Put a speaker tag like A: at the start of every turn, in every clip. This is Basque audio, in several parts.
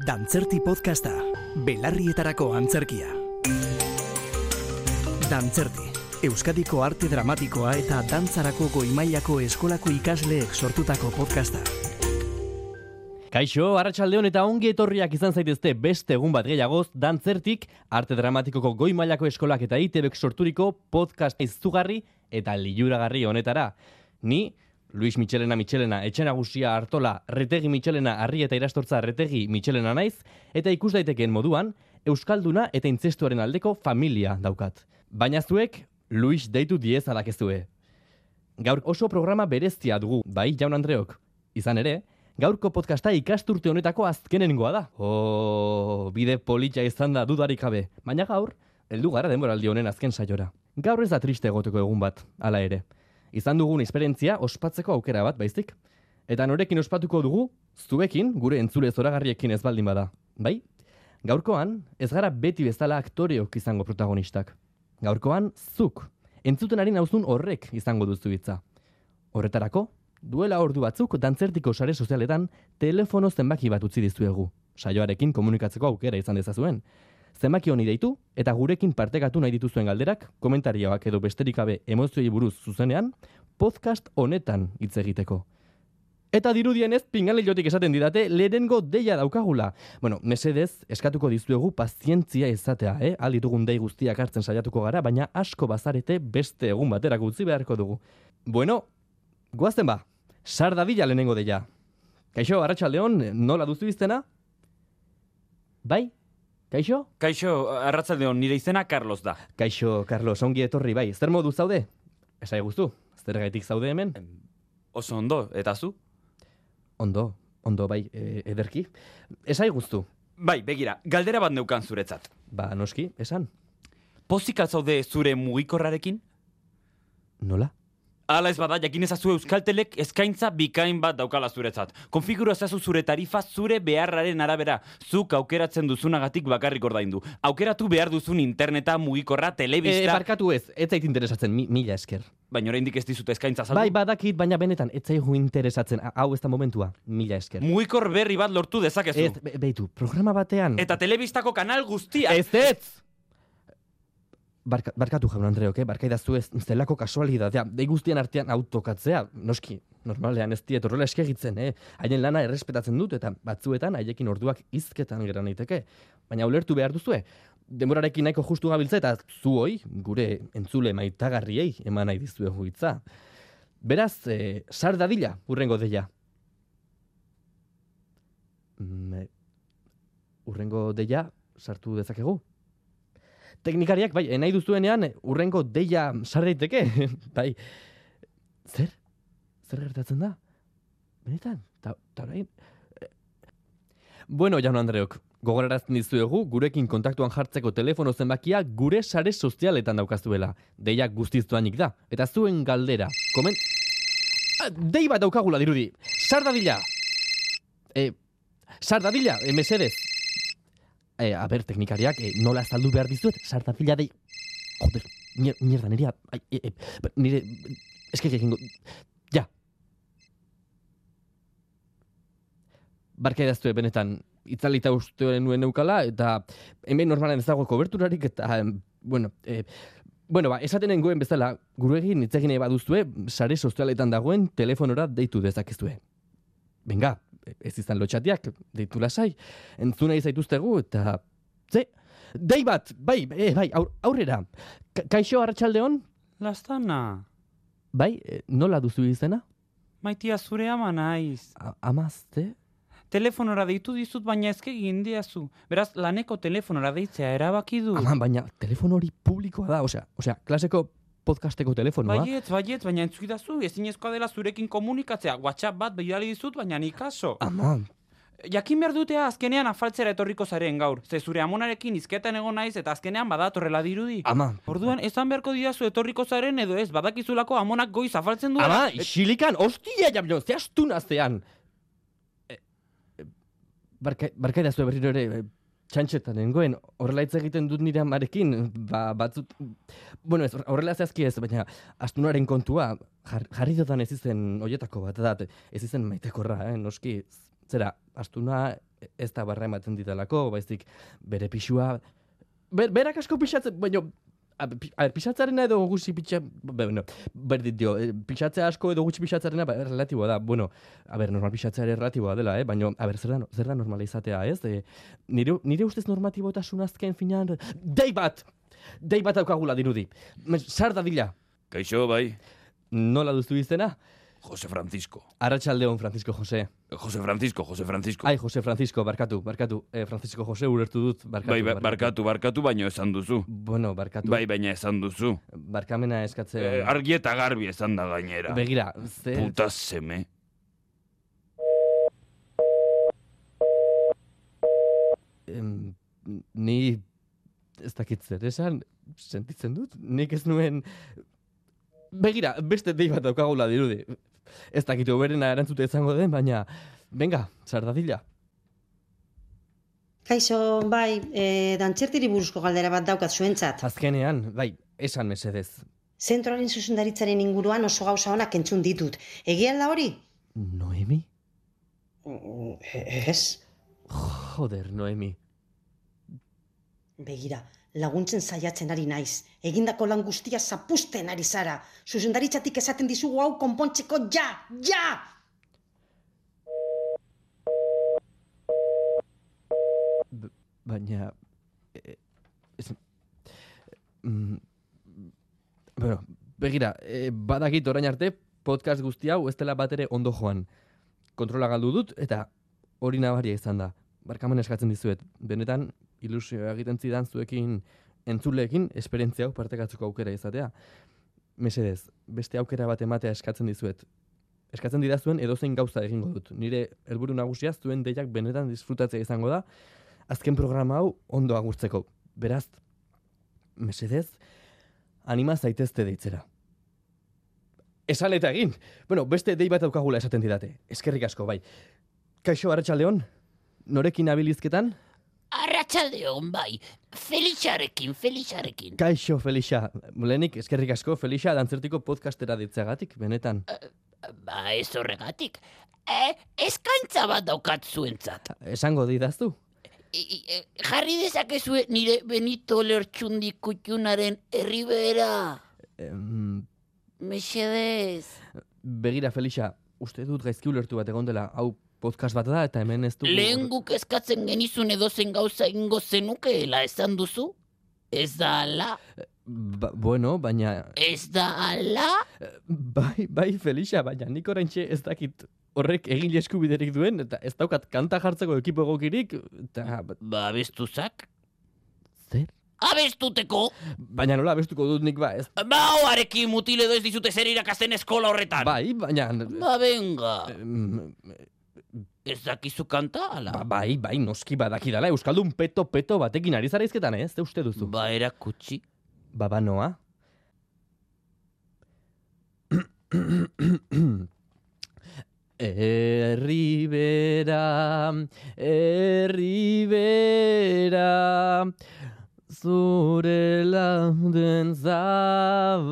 A: Dantzerti podcasta, belarrietarako antzerkia. Dantzerti, Euskadiko arte dramatikoa eta dantzarako goimailako eskolako ikasleek sortutako podcasta.
B: Kaixo, arratsaldeon eta ongi etorriak izan zaitezte beste egun bat gehiagoz, dantzertik, arte dramatikoko goi mailako eskolak eta ITBek sorturiko podcast izugarri eta liuragarri honetara. Ni, Luis Michelena Michelena, etxe nagusia hartola, retegi Michelena, arri eta irastortza retegi Michelena naiz, eta ikus daitekeen moduan, Euskalduna eta intzestuaren aldeko familia daukat. Baina zuek, Luis deitu diez adakezue. Gaur oso programa bereztia dugu, bai, jaun Andreok. Izan ere, gaurko podcasta ikasturte honetako azkenengoa da. O, bide politxa izan da dudarik gabe. Baina gaur, heldu gara denboraldi honen azken saiora. Gaur ez da triste egoteko egun bat, hala ere. Izan dugun esperientzia ospatzeko aukera bat, baiztik. Eta norekin ospatuko dugu, zuekin, gure entzule zoragarriekin ez baldin bada. Bai? Gaurkoan, ez gara beti bezala aktoreok izango protagonistak. Gaurkoan, zuk. Entzuten ari nauzun horrek izango duzu hitza. Horretarako, duela ordu batzuk dantzertiko sare sozialetan telefono zenbaki bat utzi dizuegu. Saioarekin komunikatzeko aukera izan dezazuen. Zenbaki honi deitu eta gurekin partekatu nahi dituzuen galderak, komentarioak edo besterik gabe emozioi buruz zuzenean, podcast honetan hitz egiteko. Eta dirudienez, pinganleiotik esaten didate, lehenengo deia daukagula. Bueno, mesedez, eskatuko dizuegu pazientzia izatea, eh? Alditugun dei guztiak hartzen saiatuko gara, baina asko bazarete beste egun baterak utzi beharko dugu. Bueno, goazten ba, sar dadila lehenengo deia. Kaixo, arratsaldeon, nola duzu iztena? Bai? Kaixo?
C: Kaixo, arratzaldeon, nire izena Carlos da.
B: Kaixo, Carlos, ongi etorri bai. Zer modu zaude? Esai guztu, zer gaitik zaude hemen?
C: Oso ondo, eta zu?
B: Ondo, ondo bai, e, ederki. Esai guztu.
C: Bai, begira, galdera bat neukan zuretzat.
B: Ba, noski, esan.
C: Pozik zaude zure mugikorrarekin?
B: Nola?
C: Hala ez bada, jakin ezazu euskaltelek eskaintza bikain bat daukala zuretzat. Konfiguro ezazu zure tarifa zure beharraren arabera. Zuk aukeratzen duzunagatik bakarrik ordaindu. Aukeratu behar duzun interneta, mugikorra,
B: E,
C: telebista...
B: barkatu ez, ez zait interesatzen, mi, mila esker.
C: Baina oraindik ez dizute eskaintza saldu.
B: Bai, badakit, baina benetan, ez zaigu interesatzen. Hau ez da momentua, mila esker.
C: Mugikor berri bat lortu dezakezu.
B: Ez, be, beitu, programa batean...
C: Eta telebistako kanal guztia.
B: Ez ez! Barka, barkatu jaun Andreok, eh? barkaidazu ez zelako kasualidadea. Dei guztien artean autokatzea, noski, normalean ez diet horrela eskegitzen, eh? Haien lana errespetatzen dut eta batzuetan haiekin orduak izketan gera naiteke. Baina ulertu behar duzue, denborarekin nahiko justu gabiltza eta zuoi, gure entzule maitagarriei eman nahi dizuegu hitza. Beraz, eh, sar dadila, urrengo deia. Mm, eh, urrengo deia sartu dezakegu? Teknikariak, bai, nahi duzuenean, eh, urrengo deia sarreiteke, bai. Zer? Zer gertatzen da? Benetan? Ta, ta orain? Eh, Bueno, jaun Andreok, gogorarazten dizuegu, gurekin kontaktuan jartzeko telefono zenbakia gure sare sozialetan daukazuela. Deia guztiz doainik da. Eta zuen galdera. Komen... Ah, Dei bat daukagula dirudi. Sardadila! E, sardadila, e, mesedez. E, a ber, teknikariak, e, nola azaldu behar dizuet, sardadila dei... Joder, mier, mierda, nirea... Ai, e, e, ba, nire... Eskek egingo... Ja. Barka idaztu benetan, itzalita uste nuen neukala, eta hemen normalan ez dago koberturarik, eta, bueno, e, bueno, ba, esaten nengoen bezala, hitz egin nahi baduzue, sare sozialetan dagoen telefonora deitu dezakezue. Benga, ez izan lotxatiak, deitu lasai, entzuna izaituztegu, eta, ze, dei bat, bai, e, bai, aur, aurrera, Ka kaixo arratsaldeon,
C: Lastana,
B: bai, e, nola duzu izena?
C: maitia zure ama naiz.
B: A, amazte?
C: Telefonora deitu dizut, baina ezke egin diazu. Beraz, laneko telefonora deitzea erabaki du.
B: Ama, baina, telefono hori publikoa da, osea, osea, klaseko podcasteko telefonoa.
C: Baietz, baietz, baina entzuidazu, ezinezkoa dela zurekin komunikatzea. WhatsApp bat bidali dizut, baina nik kaso.
B: Ama,
C: Jakin behar dutea azkenean afaltzera etorriko zaren gaur. Ze zure amonarekin izketan egon naiz eta azkenean badatorrela dirudi.
B: ama,
C: Orduan, esan beharko didazu etorriko zaren edo ez, badakizulako amonak goiz afaltzen duela.
B: ama, xilikan, ostia jamio, ze astu naztean. E, e, barka, barka berriro ere, e, txantxetan nengoen, horrela hitz egiten dut nire amarekin, ba, batzut, bueno, ez, horrela zehazki ez, baina astunaren kontua, jar, jarri dudan ez izen oietako bat, da, ez izen maitekorra, eh, noski, zera, astuna ez da barra ematen ditalako, baizik bere pixua, ber, berak asko pixatzen, baina, a, pi- a ber, pixatzarena edo gutxi pixa, be, bueno, berdit dio, eh, pixatzea asko edo gutxi pixatzarena, ba, relatiboa da, bueno, a ber, normal pixatzea ere relatiboa dela, eh? baina, a ber, zer da, zer da normala izatea, ez? E, nire, nire ustez normatibotasun azken finean, dei bat! Dei bat daukagula dirudi. Sar dadila.
C: Kaixo, bai.
B: Nola duzu izena?
C: Jose Francisco.
B: Arratsaldeon Francisco Jose.
C: Jose Francisco, Jose Francisco.
B: Ai, Jose Francisco, barkatu, barkatu. Eh, Francisco Jose ulertu dut, barkatu.
C: bai, ba- barkatu, barkatu, baino esan duzu.
B: Bueno, barkatu.
C: Bai, baina esan duzu.
B: Barkamena eskatzen.
C: Eh, argi eta garbi esan da gainera.
B: Begira, ze...
C: Puta seme.
B: Em, ni ez dakit zer esan, sentitzen dut, nik ez nuen... Begira, beste dei bat daukagula dirudi. Ez dakit oberena erantzute izango den, baina, venga, sardadila.
D: Kaixo, bai, e, dantxertiri buruzko galdera bat daukat zuentzat.
B: Azkenean, bai, esan mesedez.
D: Zentroaren zuzendaritzaren inguruan oso gauza honak entzun ditut. Egia da hori?
B: Noemi?
D: Ez.
B: Joder, Noemi.
D: Begira, laguntzen saiatzen ari naiz. Egindako lan guztia zapusten ari zara. Zuzendaritzatik esaten dizugu hau konpontzeko ja, ja!
B: Baina... E, ez, mm, bueno, begira, e, badakit orain arte podcast guzti hau ez dela bat ere ondo joan. Kontrola galdu dut eta hori nabaria izan da. Barkamen eskatzen dizuet. Benetan, ilusioa egiten zidan zuekin entzuleekin esperientzia hau partekatzeko aukera izatea. Mesedez, beste aukera bat ematea eskatzen dizuet. Eskatzen didazuen edozein gauza egingo dut. Nire helburu nagusia zuen deiak benetan disfrutatzea izango da, azken programa hau ondo agurtzeko. Beraz, mesedez, anima zaitezte deitzera. Esan eta egin. Bueno, beste dei bat daukagula esaten didate. Eskerrik asko, bai. Kaixo, Arratxaldeon, norekin abilizketan?
E: Arratsaldeon bai, Felixarekin, Felixarekin.
B: Kaixo, Felixa. Lehenik, eskerrik asko, Felixa, dantzertiko podcastera ditzeagatik, benetan.
E: Ba, ez horregatik. E, eskaintza bat daukat zuentzat.
B: Esango didaztu?
E: I, i, e, jarri dezakezue nire Benito Lertxundi kutxunaren herribera.
B: Em,
E: Mesedez.
B: begira, Felixa, uste dut gaizki ulertu bat egon dela, hau podcast bat da, eta hemen ez dugu...
E: Lehen guk eskatzen genizun edozen gauza ingo zenukeela esan duzu? Ez da ala?
B: Ba, bueno, baina...
E: Ez da ala?
B: Bai, bai, Felixa, baina nik oraintxe ez dakit horrek egin eskubiderik duen, eta ez daukat kanta jartzeko ekipo egokirik, eta...
E: Ba, abestuzak?
B: Zer?
E: Abestuteko?
B: Baina nola bestuko dut nik ba, ez...
E: Ba, hoarekin mutil edo ez dizute zer irakasten eskola horretan.
B: Bai, baina...
E: Ba, venga.
B: em,
E: Ez dakizu kanta, ala?
B: Ba, bai, bai, noski badakidala, Euskaldun peto-peto batekin ari zara izketan, ez? Ze uste duzu?
E: Ba, erakutsi.
B: Ba, ba, noa? Erribera, erribera, zure lauden zabalera,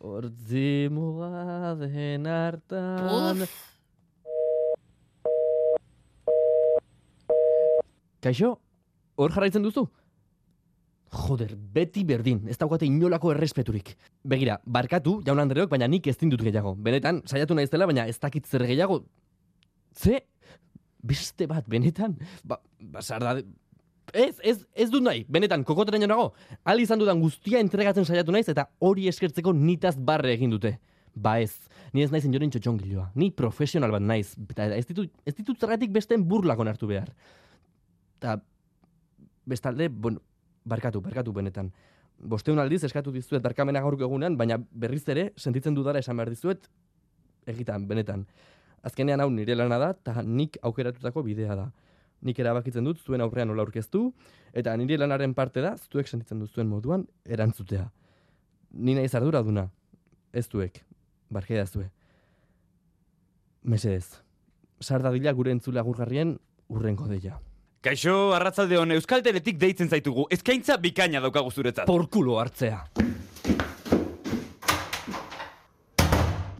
B: hortzi mugaden hartan.
E: Uf,
B: Kaixo, hor jarraitzen duzu? Joder, beti berdin, ez daukate inolako errespeturik. Begira, barkatu, jaun Andreok, baina nik ez dut gehiago. Benetan, saiatu naiz dela, baina ez dakit zer gehiago. Ze? Beste bat, benetan? Ba, ba sarda... Ez, ez, ez dut nahi, benetan, kokoteraino nago. Ali izan dudan guztia entregatzen saiatu naiz, eta hori eskertzeko nitaz barre egin dute. Ba ez, ni ez naiz inoren txotxongiloa. Ni profesional bat naiz, eta ez ditut, ez ditut zergatik besteen burlak onartu behar. Eta bestalde, bueno, barkatu, barkatu benetan. Bosteun aldiz eskatu dizuet barkamena gaurko egunean, baina berriz ere sentitzen dudara esan behar dizuet egitan, benetan. Azkenean hau nire lana da, eta nik aukeratutako bidea da. Nik erabakitzen dut zuen aurrean nola aurkeztu, eta nire lanaren parte da, zuek sentitzen duzuen moduan erantzutea. Ni naiz arduraduna, ez duek, barkea zue. Mesedez, sardadila gure entzule agurgarrien urrenko deia.
C: Kaixo, arratzaldeon, Euskalteletik deitzen zaitugu. Eskaintza bikaina daukagu zuretzat.
B: Porkulo hartzea.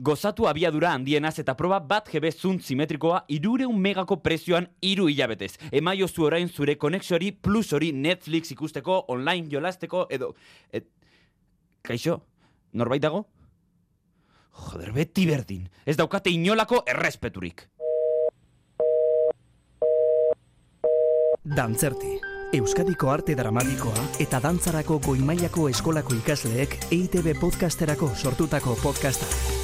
C: Gozatu abiadura handienaz eta proba bat GB zunt simetrikoa irureun megako prezioan iru hilabetez. Emaio zu orain zure konexori plus hori Netflix ikusteko, online jolasteko, edo... Et... Kaixo, norbait dago? Joder, beti berdin. Ez daukate inolako errespeturik.
A: Dantzerti. Euskadiko arte dramatikoa eta dantzarako goimailako eskolako ikasleek EITB podcasterako sortutako podcasta.